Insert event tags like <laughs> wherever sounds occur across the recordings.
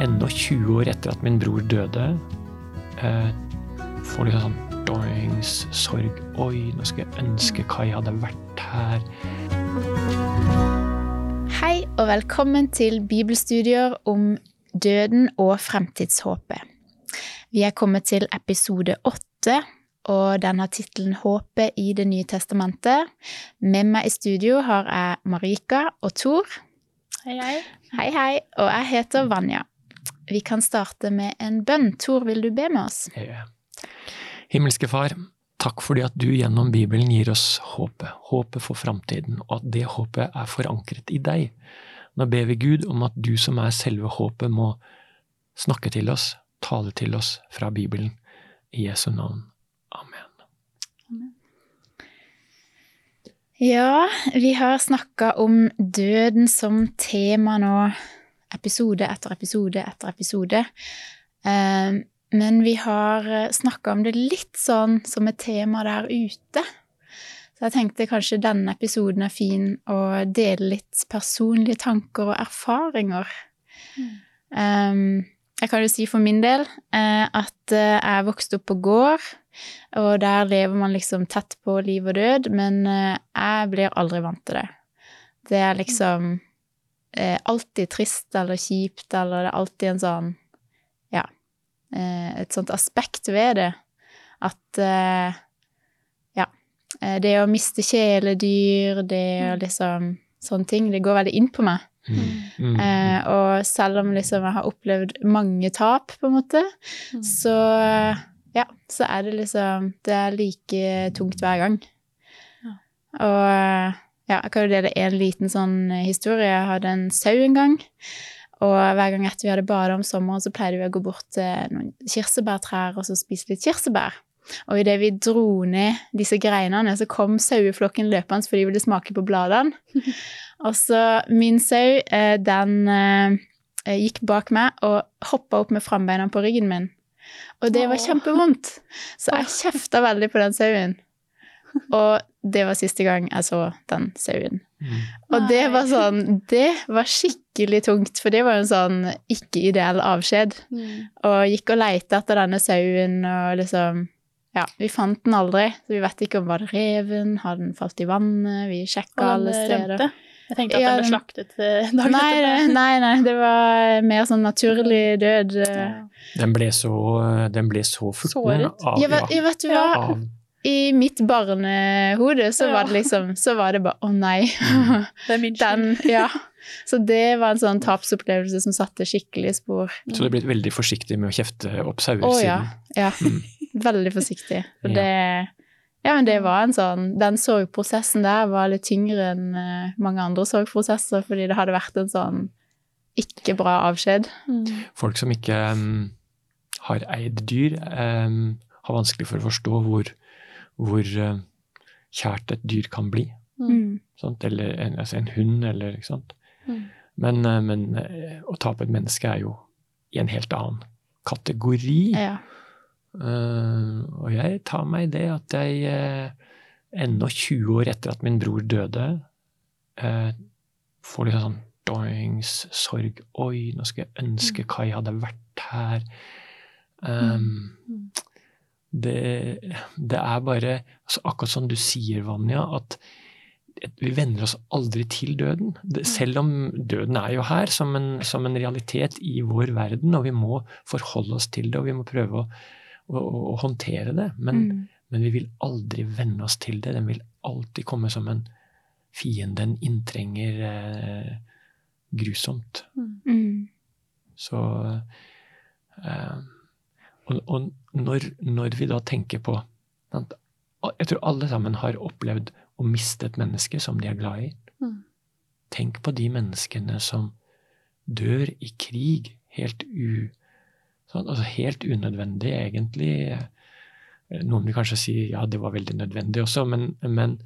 ennå 20 år etter at min bror døde, eh, får liksom sånn doings, sorg Oi, nå skulle jeg ønske Kai hadde vært her. Hei og velkommen til bibelstudier om døden og fremtidshåpet. Vi er kommet til episode åtte, og den har tittelen 'Håpet i Det nye testamentet'. Med meg i studio har jeg Marika og Tor. Hei, hei. Hei, hei. Og jeg heter Vanja. Vi kan starte med en bønn. Tor, vil du be med oss? Ja. Himmelske Far, takk fordi at du gjennom Bibelen gir oss håpet, håpet for framtiden, og at det håpet er forankret i deg. Nå ber vi Gud om at du som er selve håpet, må snakke til oss, tale til oss fra Bibelen. I Jesu navn. Amen. Ja, vi har snakka om døden som tema nå, episode etter episode etter episode. Eh, Men vi har snakka om det litt sånn som et tema der ute. Så jeg tenkte kanskje denne episoden er fin å dele litt personlige tanker og erfaringer. Um, jeg kan jo si for min del eh, at eh, jeg vokste opp på gård, og der lever man liksom tett på liv og død, men eh, jeg blir aldri vant til det. Det er liksom eh, alltid trist eller kjipt, eller det er alltid en sånn Ja, eh, et sånt aspekt ved det. At eh, Ja. eh, Det å miste kjæledyr, det å liksom Sånne ting. Det går veldig inn på meg. Mm. Mm. Eh, og selv om liksom jeg har opplevd mange tap, på en måte, Mm. så ja, så er det liksom Det er like tungt hver gang. Ja. Og ja, jeg kan jo dele en liten sånn historie. Jeg hadde en sau en gang. Og hver gang etter vi hadde bada om sommeren, så pleide vi å gå bort til noen kirsebærtrær og så spise litt kirsebær. Og idet vi dro ned disse greinene, så kom saueflokken løpende for de ville smake på bladene. <laughs> Og så min sau, eh, den eh, gikk bak meg og hoppa opp med frambeina på ryggen min. Og det var kjempevondt. <laughs> Så jeg kjefta veldig på den sauen. Og det var siste gang jeg så den sauen. Mm. Og det var sånn Det var skikkelig tungt, for det var en sånn ikke-ideell avskjed. Mm. Og gikk og leita etter denne sauen og liksom Ja, vi fant den aldri, så vi vet ikke om var det reven, har den falt i vannet, vi sjekka alle steder. rømte. Jeg tenkte at Ja, den ble slaktet eh, dagen Nei, etterpå. nei, nei, det var mer sånn naturlig død. Ja. Den ble så, den ble så furten Såret. av, Ja, vet, vet du hva? av I mitt barnehode så var det liksom Så var det bare å nei. Mm. Det er min skyld. ja. Så det var en sånn tapsopplevelse som satte skikkelig spor. Så du er blitt veldig forsiktig med å kjefte opp sauer oh, ja. siden? ja. Mm. Veldig forsiktig. Og Ja. det Ja, men det var en sånn Den sorgprosessen der var litt tyngre enn eh, mange andre sorgprosesser, fordi det hadde vært en sånn ikke bra avskjed. Mm. Folk som ikke um, har eid dyr, um, har vanskelig for å forstå hvor, hvor um, kjært et dyr kan bli. Mm. Sant? Eller en, altså en hund, eller ikke sant. Mm. Men, uh, men uh, å tape et menneske er jo i en helt annen kategori. Ja. Uh, og jeg tar meg i det at jeg uh, ennå 20 år etter at min bror døde, uh, får litt sånn doings, sorg Oi, nå skulle jeg ønske Kai hadde vært her. Um, Mm. Det, det er bare altså Akkurat som du sier, Vanja, at vi venner oss aldri til døden. Det, selv om døden er jo her som en, som en realitet i vår verden, og vi må forholde oss til det, og vi må prøve å, å, å håndtere det. Men, Mm. men vi vil aldri venne oss til det. Den vil alltid komme som en fiende, en inntrenger. Eh, grusomt. Mm. Så eh, Og, og når, når vi da tenker på sant, Jeg tror alle sammen har opplevd å miste et menneske som de er glad i. Mm. Tenk på de menneskene som dør i krig helt u... Sånn, altså helt unødvendig, egentlig. Noen vil kanskje si ja, det var veldig nødvendig også, men, men,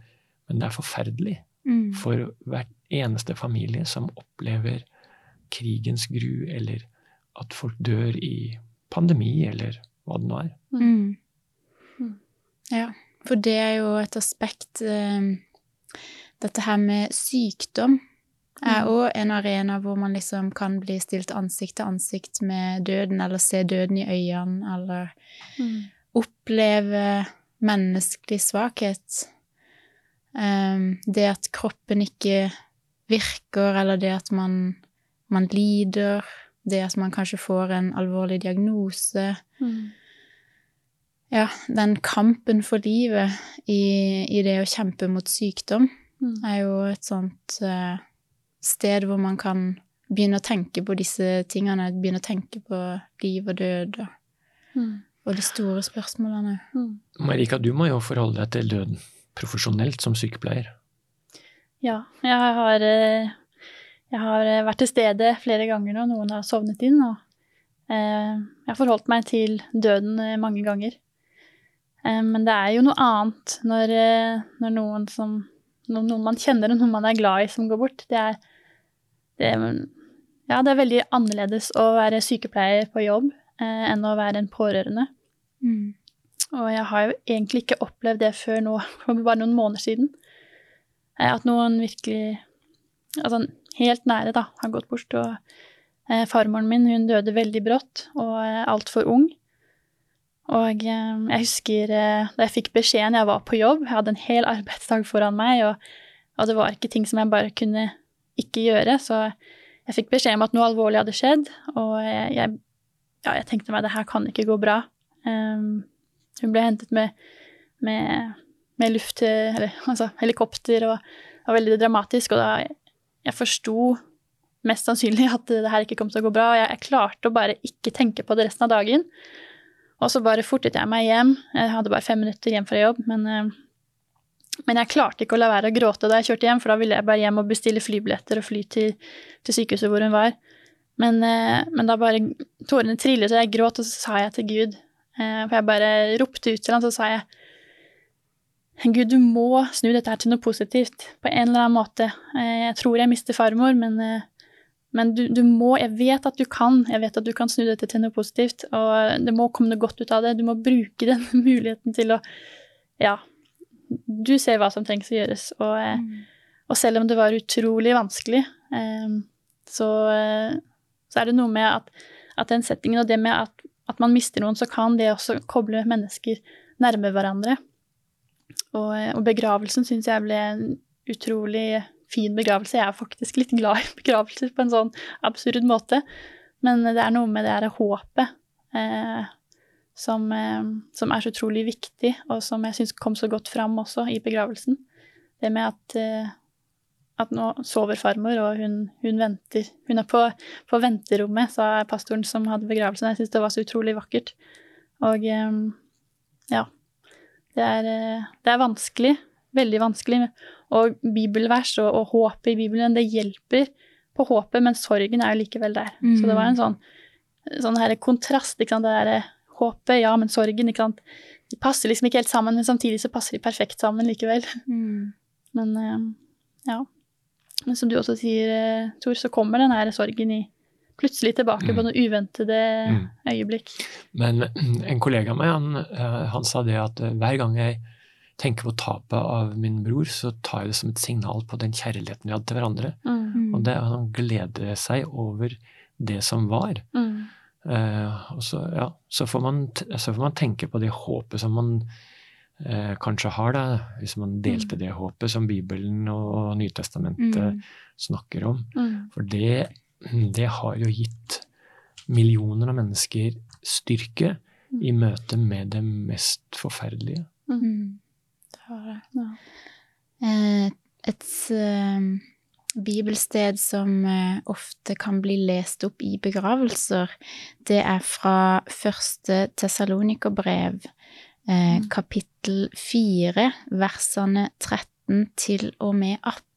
men det er forferdelig Mm. for hver eneste familie som opplever krigens gru, eller at folk dør i pandemi, eller hva det nå er. Mm. Mm. Ja, for det er jo et aspekt eh, Dette her med sykdom. er òg en arena hvor man liksom kan bli stilt ansikt til ansikt med døden, eller se døden i øynene, eller Mm. oppleve menneskelig svakhet. Um, det at kroppen ikke virker, eller det at man, man lider, det at man kanskje får en alvorlig diagnose. Mm. Ja, den kampen for livet i, i det å kjempe mot sykdom Mm. er jo et sånt uh, sted hvor man kan begynne å tenke på disse tingene, begynne å tenke på liv og død og, Mm. og de store spørsmålene. Mm. Marika, du må jo forholde deg til døden profesjonelt som sykepleier. Ja, jeg har, eh, jeg har eh, vært til stede flere ganger når noen har sovnet inn, og eh, jeg har forholdt meg til døden eh, mange ganger. Eh, Men det er jo noe annet når, når noen, som, noen, man kjenner og noen man er glad i, som går bort. Det er, det ja, det er veldig annerledes å være sykepleier på jobb enn å være en pårørende. Mm. Og jeg har jo egentlig ikke opplevd det før nå, <laughs> for bare noen måneder siden. At noen virkelig Altså helt nære, da, har gått bort. Og eh, farmoren min, hun døde veldig brått og eh, altfor ung. Og eh, jeg husker eh, da jeg fikk beskjeden jeg var på jobb, jeg hadde en hel <laughs> arbeidsdag foran meg, og, og det var ikke ting som jeg bare kunne ikke gjøre, så jeg fikk beskjed om at noe alvorlig hadde skjedd, og jeg, jeg, ja, jeg tenkte meg det her kan ikke gå bra. Um, hun ble hentet med, med, med luft, eller <laughs> altså helikopter, og det var veldig dramatisk. Og da jeg forsto mest sannsynlig at det her ikke kom til å gå bra, og jeg, jeg klarte å bare ikke tenke på det resten av dagen. Og så bare fortet jeg meg hjem. Jeg hadde bare fem minutter hjem fra jobb, men, eh, men jeg klarte ikke å la være å gråte da jeg kjørte hjem, for da ville jeg bare hjem og bestille flybilletter og fly til, til sykehuset hvor hun var. Men, eh, men da bare tårene trillet, og jeg gråt, og så sa jeg til Gud Eh, For jeg bare ropte ut til han, så sa jeg Gud, du må snu dette her til noe positivt på en eller annen måte. Eh, Jeg tror jeg mister farmor, men, eh, men du, du må Jeg vet at du kan. Jeg vet at du kan snu dette til noe positivt, og det må komme noe godt ut av det. Du må bruke <laughs> den muligheten til å Ja. Du ser hva som trengs å gjøres. Og, mm. og selv om det var utrolig vanskelig, eh, så, eh, så er det noe med at, at den settingen og det med at at man mister noen, så kan det også koble mennesker nærme hverandre. Og, og begravelsen syns jeg ble en utrolig fin begravelse. Jeg er faktisk litt glad i <laughs> begravelser på en sånn absurd måte. Men det er noe med det her håpet eh, som, eh, som, er så utrolig viktig, og som jeg syns kom så godt fram også i begravelsen. Det med at, eh, at nå sover farmor, og hun, hun venter. Hun er på, på, venterommet, sa pastoren som hadde begravelsen. Jeg syns det var så utrolig vakkert. Og eh, ja. Det er, eh, det er vanskelig. Veldig vanskelig. Og bibelvers og, og håpet i Bibelen, det hjelper på håpet, men sorgen er jo likevel der. Mm. Så det var en sånn, sånn her kontrast. Det derre håpet, ja, men sorgen, ikke sant. De passer liksom ikke helt sammen, men samtidig så passer de perfekt sammen likevel. Mm. <laughs> Men ja. Men som du også sier, Tor, så kommer den her sorgen i plutselig tilbake mm. på noen uventede mm. øyeblikk. Men <clears throat> en kollega av meg, han, han, sa det at hver gang jeg tenker på tapet av min bror, så tar jeg det som et signal på den kjærligheten vi hadde til hverandre. Mm. Og det er å glede seg over det som var. Eh, og så, ja, så, får man, så får man tenke på det håpet som man eh, kanskje har, da, hvis man delte det håpet som Bibelen og Nytestamentet mm. snakker om. Mm. For det, det, har jo gitt millioner av mennesker styrke mm. i møte med det mest forferdelige. Mm. Det har det. Ja. Eh, et uh, bibelsted som uh, ofte kan bli lest opp i begravelser, det er fra første Tessalonikerbrev Eh, kapittel 4, versene 13 til og med 18.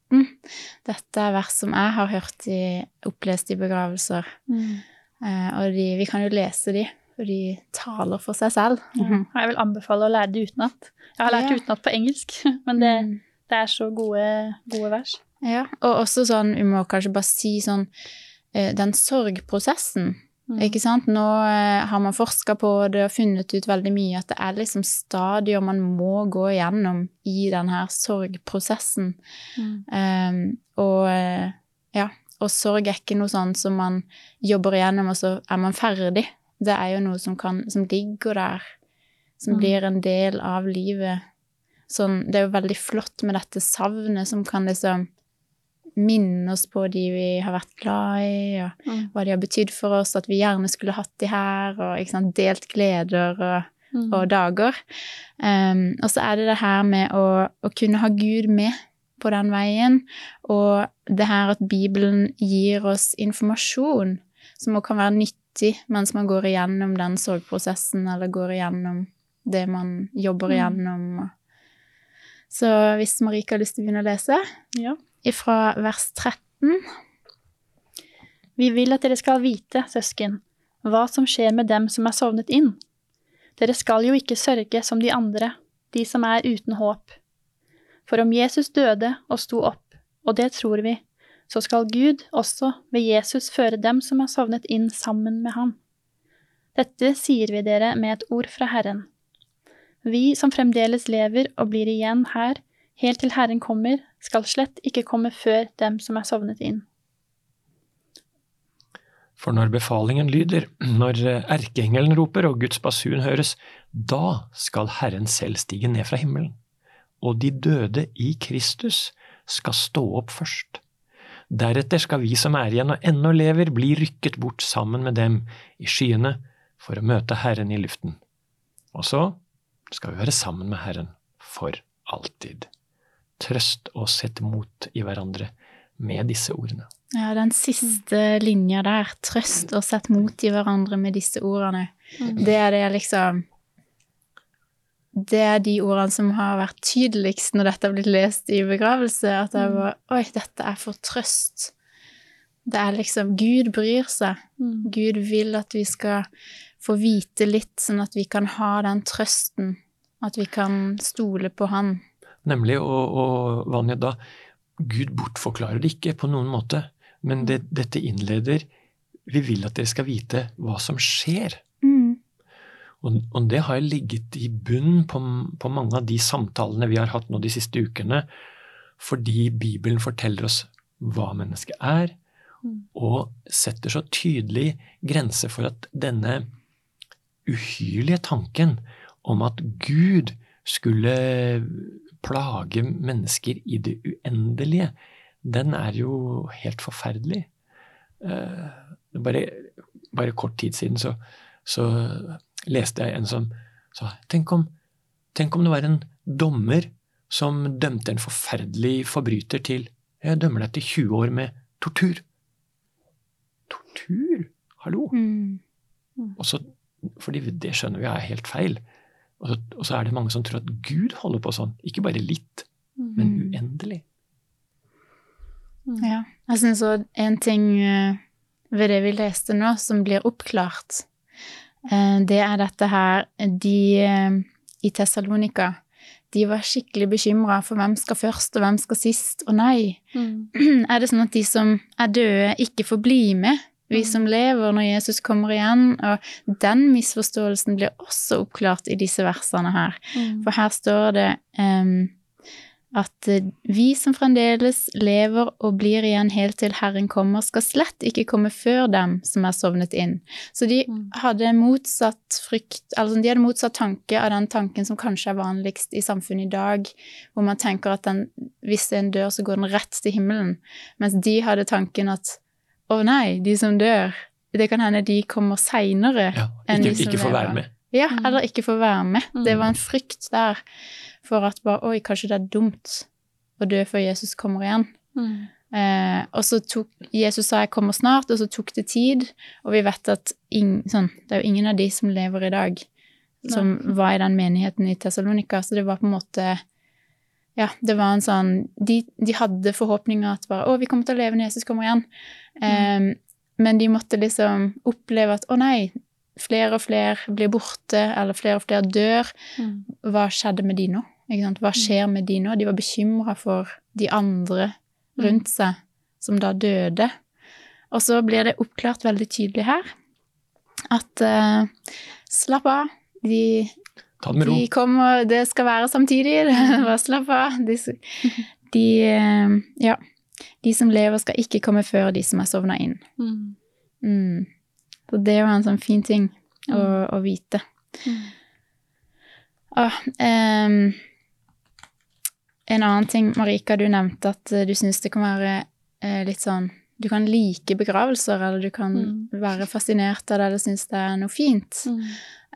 Dette er vers som jeg har hørt i, opplest i begravelser. Mm. Eh, og de, vi kan jo lese de, for de taler for seg selv. Ja. Jeg vil anbefale å lære det utenat. Jeg har lært det utenat på engelsk, <laughs> men det, Mm. det er så gode, gode vers. Ja, og også sånn, vi må kanskje bare si sånn, eh, den sorgprosessen Mm. Ikke sant? Nå eh, har man forska på det og funnet ut veldig mye at det er liksom stadier man må gå gjennom i denne sorgprosessen. Mm. Um, og eh, Ja. Og sorg er ikke noe sånn som man jobber igjennom, og så er man ferdig. Det er jo noe som, kan, som ligger der, som Mm. blir en del av livet. Sånn, det er jo veldig flott med dette savnet som kan liksom minne oss på de vi har vært glad i, og Mm. hva de har betydd for oss, at vi gjerne skulle hatt de her, og sant, delt gleder og, Mm. og dager. Um, og så er det det her med å, å kunne ha Gud med på den veien, og det her at Bibelen gir oss informasjon som også kan være nyttig mens man går igjennom den sorgprosessen, eller går igjennom det man jobber Mm. igjennom. Så hvis Marika har lyst til å begynne å lese, Ja. Ifra vers 13 Vi vil at dere skal vite, søsken, hva som skjer med dem som er sovnet inn. Dere skal jo ikke sørge som de andre, de som er uten håp. For om Jesus døde og sto opp, og det tror vi, så skal Gud også ved Jesus føre dem som er sovnet inn sammen med ham. Dette sier vi dere med et ord fra Herren. Vi som fremdeles lever og blir igjen her, helt til Herren kommer, skal slett ikke komme før dem som er sovnet inn. For når befalingen lyder, <clears throat> når erkeengelen roper og Guds basun høres, da skal Herren selv stige ned fra himmelen, og de døde i Kristus skal stå opp først. Deretter skal vi som er igjen og ennå lever, bli rykket bort sammen med dem i skyene for å møte Herren i luften. Og så skal vi være sammen med Herren for alltid. Trøst og sett mot i hverandre med disse ordene. Ja, den siste linja der, trøst og sett mot i hverandre med disse ordene, det er det liksom Det er de ordene som har vært tydeligst når dette har blitt lest i begravelse, at jeg var Oi, dette er for trøst. Det er liksom Gud bryr seg. Mm. Gud vil at vi skal få vite litt, sånn at vi kan ha den trøsten. At vi kan stole på Han. Nemlig, og, og Vanja, da Gud bortforklarer det ikke på noen måte, men det, dette innleder Vi vil at dere skal vite hva som skjer. Mm. Og, og det har ligget i bunn på, på mange av de samtalene vi har hatt nå de siste ukene, fordi Bibelen forteller oss hva mennesket er, Mm. og setter så tydelig grense for at denne uhyrlige tanken om at Gud skulle plage mennesker i det uendelige, den er jo helt forferdelig. Eh, Bare, bare kort tid siden så, så leste jeg en som sa tenk om, tenk om det var en dommer som dømte en forferdelig forbryter til Jeg dømmer deg til 20 år med tortur. Tortur? Hallo? Mm. Mm. Også, fordi det skjønner vi er helt feil. Og så, og så er det mange som tror at Gud holder på sånn. Ikke bare litt, men Mm. uendelig. Ja. Jeg syns òg en ting eh, ved det vi leste nå, som blir oppklart, eh, det er dette her De eh, i Tessalonika, de var skikkelig bekymra for hvem skal først, og hvem skal sist. Og nei, Mm. <clears throat> er det sånn at de som er døde, ikke får bli med? Vi Mm. som lever når Jesus kommer igjen. Og den misforståelsen blir også oppklart i disse versene her. Mm. For her står det um, at eh, vi som fremdeles lever og blir igjen helt til Herren kommer, skal slett ikke komme før dem som er sovnet inn. Så de Mm. hadde motsatt frykt, altså de hadde motsatt tanke av den tanken som kanskje er vanligst i samfunnet i dag, hvor man tenker at den, hvis en dør, så går den rett til himmelen. Mens de hadde tanken at å nei, de som dør, det kan hende de kommer seinere. Ja, enn de som ikke få være med. Ja, Mm. eller ikke få være med. Mm. Det var en frykt der for at bare Oi, kanskje det er dumt å dø før Jesus kommer igjen. Mm. Eh, og så tok Jesus sa 'jeg kommer snart', og så tok det tid. Og vi vet at ing, sånn, det er jo ingen av de som lever i dag, som var i den menigheten i Tessalonika, så det var på en måte Ja, det var en sånn De, de hadde forhåpninger at bare 'Å, vi kommer til å leve når Jesus kommer igjen'. Eh, men de måtte liksom oppleve at 'Å nei, flere og flere blir borte', eller flere og flere dør' Mm. hva skjedde med de nå? Hva skjer med de nå? De var bekymra for de andre rundt seg som da døde. Og så blir det oppklart veldig tydelig her at uh, slapp av, de, Ta det med ro. de kommer Det skal være samtidig, <laughs> bare slapp av. De, de eh, Ja. De som lever, skal ikke komme før de som er sovna inn. Mm. Mm. Så det er jo en sånn fin ting å, Mm. å vite. Mm. Ah, um, en annen ting, Marika, du nevnte at eh, du syns det kan være eh, litt sånn Du kan like begravelser, eller du kan Mm. være fascinert av det eller synes det er noe fint. Mm.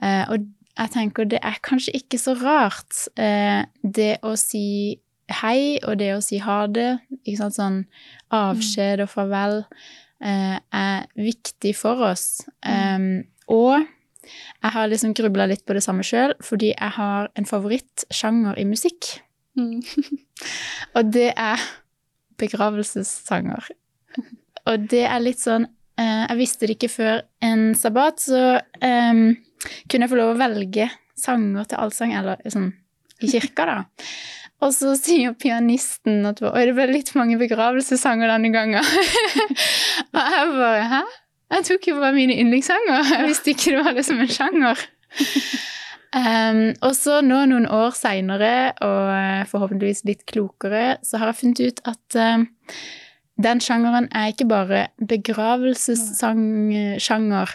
Eh, og jeg tenker det er kanskje ikke så rart, eh, det å si hei og det å si ha det, ikke sant, sånn avskjed og farvel, eh, er viktig for oss. Um, og jeg har liksom grubla litt på det samme sjøl, fordi jeg har en favorittsjanger i musikk, Mm. <laughs> og det er begravelsessanger. Og det er litt sånn eh, Jeg visste det ikke før en sabbat, så em, kunne jeg få lov å velge sanger til allsang, eller sånn i kirka, da. Og så sier pianisten at Oi, det ble litt mange begravelsessanger denne gangen. <laughs> og jeg bare Hæ? Jeg tok jo bare mine yndlingssanger. Jeg visste ikke det var liksom en sjanger. <laughs> Um, og så nå noen år seinere, og eh, forhåpentligvis litt klokere, så har jeg funnet ut at em, den sjangeren er ikke bare begravelsessjanger.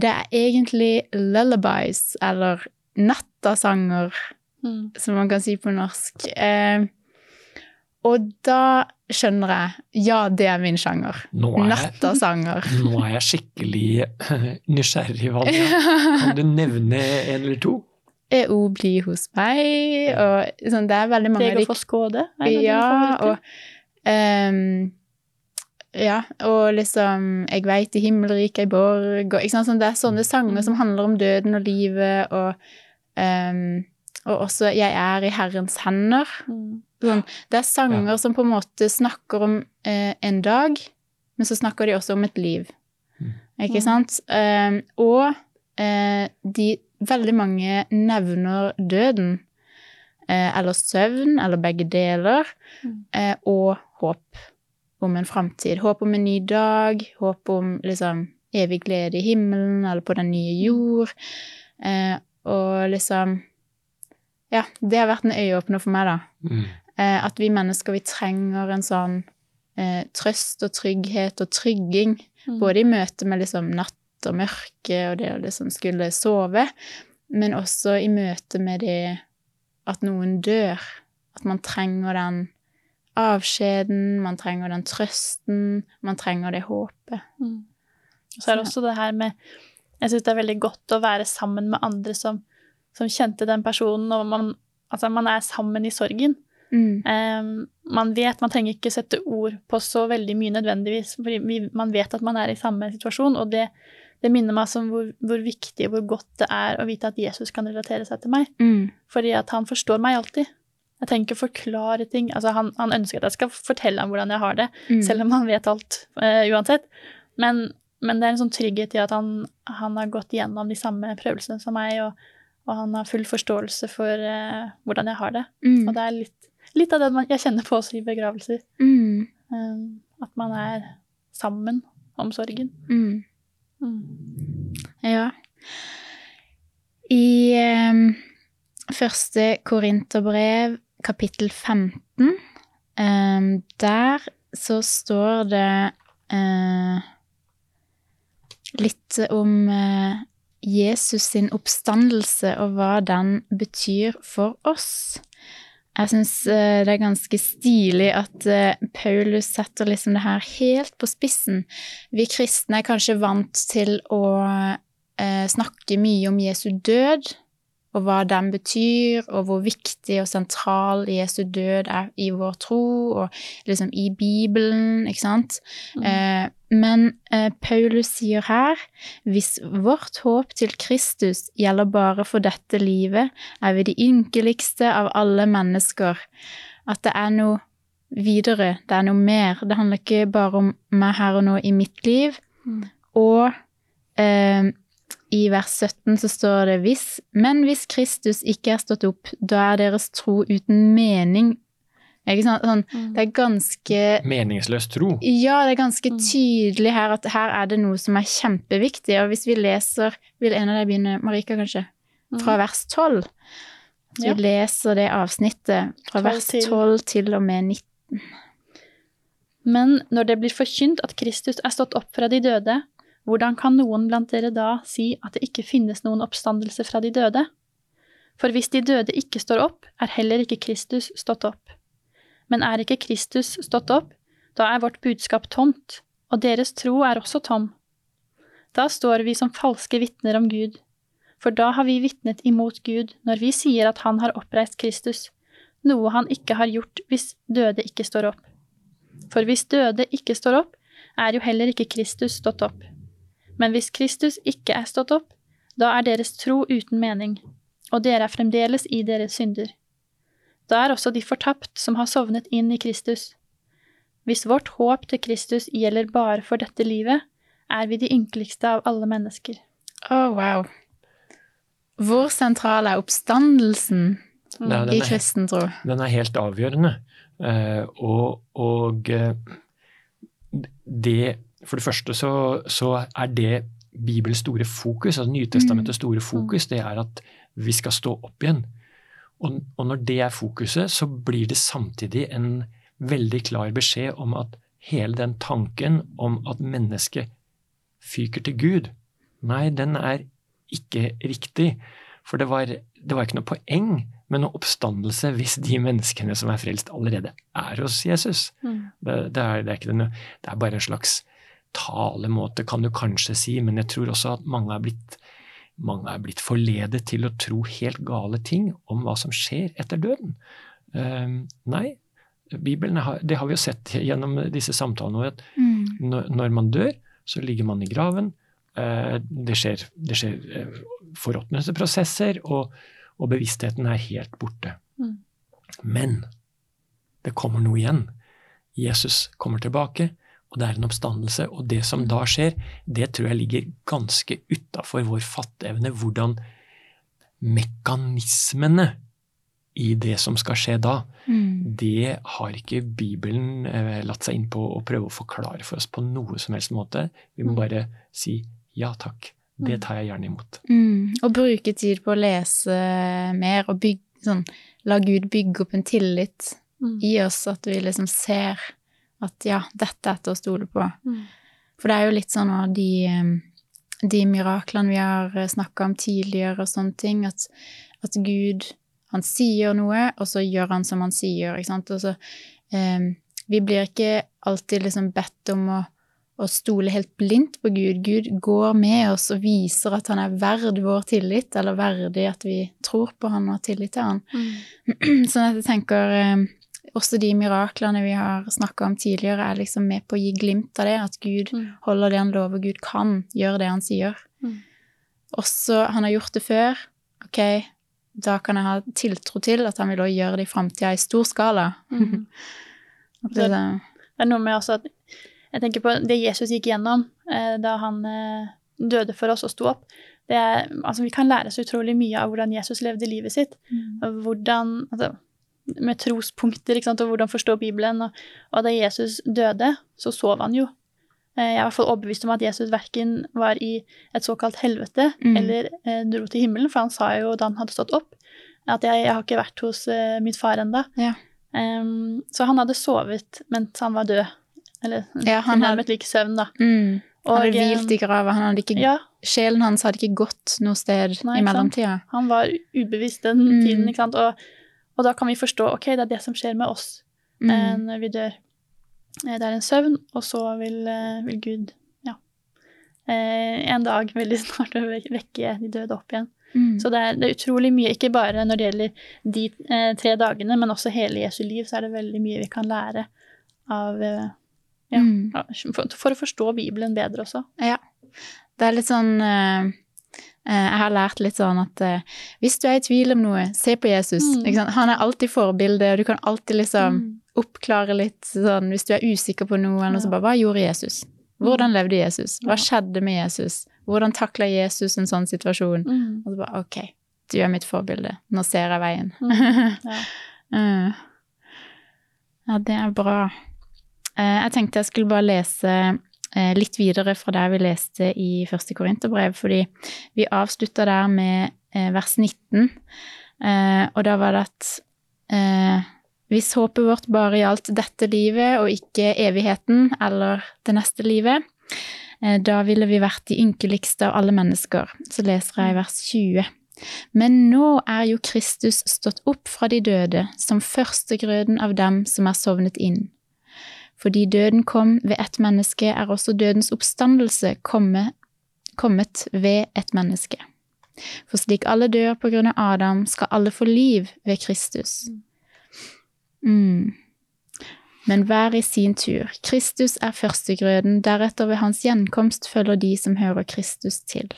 Det er egentlig lullabies, eller nattasanger, Mm. som man kan si på norsk. Eh, og da skjønner jeg Ja, det er min sjanger. Er jeg, Nattasanger. <laughs> nå er jeg skikkelig nysgjerrig, Valja. <laughs> Kan du nevne en eller to? EO blir hos meg, og sånn, det er veldig mange av Deg de få skåde? Ja, og ehm, Ja, og liksom 'Jeg veit i himmelriket ei borg' og ikke sant, sånn, Det er sånne sanger som handler om døden og livet, og um, og også 'Jeg er i Herrens hender'. Mm. Sånn, det er sanger som på en måte snakker om eh, en dag, men så snakker de også om et liv. Mm. Ikke Mm. sant? Um, og eh, de veldig mange nevner døden. Eh, eller søvn, eller begge deler. Mm. Eh, og håp om en framtid. Håp om en ny dag, håp om liksom evig glede i himmelen eller på den nye jord. Eh, og liksom Ja, det har vært en øyeåpner for meg, da. Mm. Eh, at vi mennesker, vi trenger en sånn eh, trøst og trygghet og trygging. Mm. Både i møte med liksom natt og mørke og det å liksom skulle sove, men også i møte med det at noen dør. At man trenger den avskjeden, man trenger den trøsten, man trenger det håpet. Mm. Så er det også det her med Jeg syns det er veldig godt å være sammen med andre som, som kjente den personen, og man, altså man er sammen i sorgen. Mm. Um, man vet, man trenger ikke sette ord på så veldig mye nødvendigvis, for vi, man vet at man er i samme situasjon, og det, det minner meg om hvor, hvor viktig og hvor godt det er å vite at Jesus kan relatere seg til meg, Mm. fordi at han forstår meg alltid. Jeg trenger ikke forklare ting. Altså, han, han ønsker at jeg skal fortelle ham hvordan jeg har det, Mm. selv om han vet alt uh, uansett. Men, men det er en sånn trygghet i at han, han har gått gjennom de samme prøvelsene som meg, og, og han har full forståelse for uh, hvordan jeg har det. Mm. Og det er litt, litt av det man, jeg kjenner på også i begravelser. Mm. eh, at man er sammen om sorgen. Mm. Mm. Ja. I um første Korinterbrev, kapittel 15, Um, der så står det uh, litt om uh, Jesus sin oppstandelse og hva den betyr for oss. Jeg syns det er ganske stilig at eh, Paulus setter liksom det her helt på spissen. Vi kristne er kanskje vant til å eh, snakke mye om Jesu død, og hva den betyr, og hvor viktig og sentral Jesu død er i vår tro, og liksom i Bibelen, ikke sant? Mm. Eh, men eh, Paulus sier her hvis vårt håp til Kristus gjelder bare for dette livet, er vi de ynkeligste av alle mennesker. At det er noe videre, det er noe mer. Det handler ikke bare om meg her og nå i mitt liv. Mm. Og eh, i vers 17 så står det hvis, men hvis Kristus ikke er stått opp, da er deres tro uten mening. Ikke sant? Sånn, Mm. det er ganske Meningsløs tro. ja, det er ganske Mm. tydelig her at her er det noe som er kjempeviktig. Og hvis vi leser Vil en av deg begynne, Marika, kanskje? Fra vers 12. Så Mm. Ja. vi leser det avsnittet fra 12 vers til- 12 til og med 19. Men når det blir forkynt at Kristus er stått opp fra de døde, hvordan kan noen blant dere da si at det ikke finnes noen oppstandelse fra de døde? For hvis de døde ikke står opp, er heller ikke Kristus stått opp. Men er ikke Kristus stått opp, da er vårt budskap tomt, og deres tro er også tom. Da står vi som falske vitner om Gud, for da har vi vitnet imot Gud når vi sier at Han har oppreist Kristus, noe Han ikke har gjort hvis døde ikke står opp. For hvis døde ikke står opp, er jo heller ikke Kristus stått opp. Men hvis Kristus ikke er stått opp, da er deres tro uten mening, og dere er fremdeles i deres synder. Da er også de fortapt som har sovnet inn i Kristus. Hvis vårt håp til Kristus gjelder bare for dette livet, er vi de ynkeligste av alle mennesker. Å, oh, wow. Hvor sentral er oppstandelsen Ja, den i kristen tro? Den er helt avgjørende. Uh, og, og uh, det For det første så, så er det Bibelens store fokus, altså Nytestamentets store fokus, det er at vi skal stå opp igjen. Og, og når det er fokuset, så blir det samtidig en veldig klar beskjed om at hele den tanken om at mennesket fyker til Gud, nei, den er ikke riktig. For det var, det var ikke noe poeng med noe oppstandelse hvis de menneskene som er frelst, allerede er hos Jesus. Det, det, er, det, er ikke det, det er bare en slags talemåte, kan du kanskje si, men jeg tror også at mange er blitt mange er blitt forledet til å tro helt gale ting om hva som skjer etter døden. Uh, nei, Bibelen har, det har vi jo sett gjennom disse samtalene, at Mm. når, man dør, så ligger man i graven. Eh, det skjer, det skjer eh, forråtnelsesprosesser, og, og bevisstheten er helt borte. Mm. Men det kommer noe igjen. Jesus kommer tilbake, og det er en oppstandelse. Og det som da skjer, det tror jeg ligger ganske utafor vår fatteevne. Hvordan mekanismene i det som skal skje da, Mm. det har ikke Bibelen eh, latt seg inn på å prøve å forklare for oss på noe som helst måte. Vi må Mm. bare si ja takk, det Mm. tar jeg gjerne imot. Mm. Og bruke tid på å lese mer og bygge, sånn, la Gud bygge opp en tillit i oss, at vi liksom ser at ja, dette er til å stole på. Mm. For det er jo litt sånn av de, eh, de miraklene vi har snakka om tidligere og sånne ting, at, at Gud han sier noe, og så gjør han som han sier. ikke sant? Og så, eh, vi blir ikke alltid liksom bedt om å, å stole helt blindt på Gud. Gud går med oss og viser at han er verd vår tillit, eller verdig at vi tror på han og har tillit til han. Mm. <clears throat> Sånn at jeg tenker eh, også de miraklene vi har snakka om tidligere, er liksom med på å gi glimt av det. At Gud Mm. holder det han lover. Gud kan gjøre det han sier. Mm. Også han har gjort det før. Ok, da kan jeg ha tiltro til at han vil også gjøre det i framtida i stor skala. Mm. <laughs> Det, Det er noe med også at Jeg tenker på det Jesus gikk gjennom eh, da han eh, døde for oss og sto opp. Det er, altså, vi kan lære så utrolig mye av hvordan Jesus levde livet sitt. og Hvordan, altså, med trospunkter ikke sant, og hvordan forstå Bibelen. Og, og da Jesus døde, så sov han jo. Eh, Jeg er i hvert fall overbevist om at Jesus verken var i et såkalt helvete Mm. eller eh, dro til himmelen, for han sa jo da han hadde stått opp, at jeg, jeg har ikke vært hos eh, mitt far enda. Ja. Um, så han hadde sovet mens han var død. Eller Ja, han tilnærmet lik søvn, da. mm, han hadde Og, eh, hvilt i grava. Han hadde ikke, Ja, Sjelen hans hadde ikke gått noe sted Nei, i mellomtida. han var ubevisst den Mm. tiden, ikke sant. Og, og da kan vi forstå ok, det er det som skjer med oss eh, Mm. når vi dør. Eh, det er en søvn, og så vil, eh, vil Gud, ja, eh, en dag <laughs> veldig snart vekke de døde opp igjen. Mm. Så det er, det er utrolig mye, ikke bare når det gjelder de eh, tre dagene, men også hele Jesu liv, så er det veldig mye vi kan lære av eh, ja, Mm. for, for å forstå Bibelen bedre også. Ja. Det er litt sånn eh, eh, Jeg har lært litt sånn at eh, hvis du er i tvil om noe, se på Jesus. Mm. Han er alltid forbilde, og du kan alltid liksom Mm. oppklare litt sånn Hvis du er usikker på noe, eller så bare Hva gjorde Jesus? Hvordan levde Jesus? Hva skjedde med Jesus? Hvordan takla Jesus en sånn situasjon? Mm. Og så bare OK, du er mitt forbilde. Nå ser jeg veien. Mm. Ja. Mm. <laughs> Ja, det er bra. Eh, Jeg tenkte jeg skulle bare lese eh, litt videre fra der vi leste i første Korinterbrev, fordi vi avslutta der med eh, vers 19, eh, og da var det at eh, hvis håpet vårt bare gjaldt dette livet og ikke evigheten eller det neste livet, eh, da ville vi vært de ynkeligste av alle mennesker. Så leser jeg vers 20. Men nå er jo Kristus stått opp fra de døde som førstegrøden av dem som er sovnet inn. Fordi døden kom ved ett menneske, er også dødens oppstandelse kommet, kommet ved et menneske. For slik alle dør på grunn av Adam, skal alle få liv ved Kristus. Mm. Men hver i sin tur. Kristus er førstegrøden, deretter ved hans gjenkomst følger de som hører Kristus til.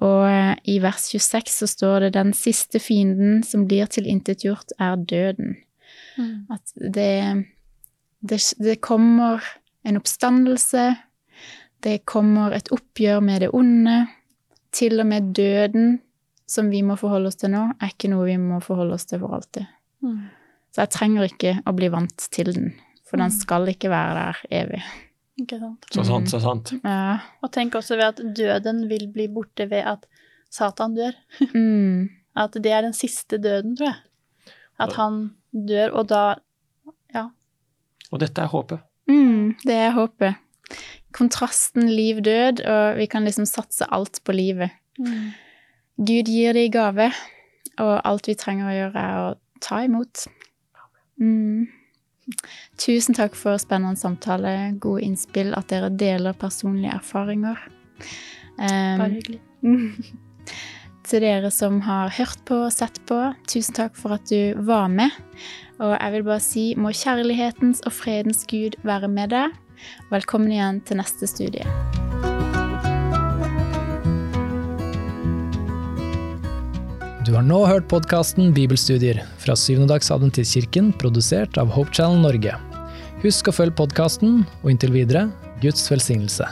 Og eh, i vers 26 så står det den siste fienden som blir tilintetgjort, er døden. Mm. At det, det, det kommer en oppstandelse, det kommer et oppgjør med det onde. Til og med døden, som vi må forholde oss til nå, er ikke noe vi må forholde oss til for alltid. Mm. Så jeg trenger ikke å bli vant til den, for den Mm. skal ikke være der evig. Ikke sant. Så sant, så sant. Ja. Og tenk også ved at døden vil bli borte ved at Satan dør. Mm. <laughs> At det er den siste døden, tror jeg. At han dør, og da Og dette er håpet. Mm, det er håpet. Kontrasten liv-død, og vi kan liksom satse alt på livet. Gud gir det i gave, og alt vi trenger å gjøre, er å ta imot. Mm. Tusen takk for spennende samtale, gode innspill, at dere deler personlige erfaringer. Um, Bare hyggelig. <laughs> til dere som har hørt på og sett på, tusen takk for at du var med. Og jeg vil bare si må kjærlighetens og fredens Gud være med deg. Velkommen igjen til neste studie. Du har nå hørt podkasten Bibelstudier fra Syvendedagsadventistkirken, produsert av Hope Channel Norge. Husk å følge podkasten, og inntil videre Guds velsignelse.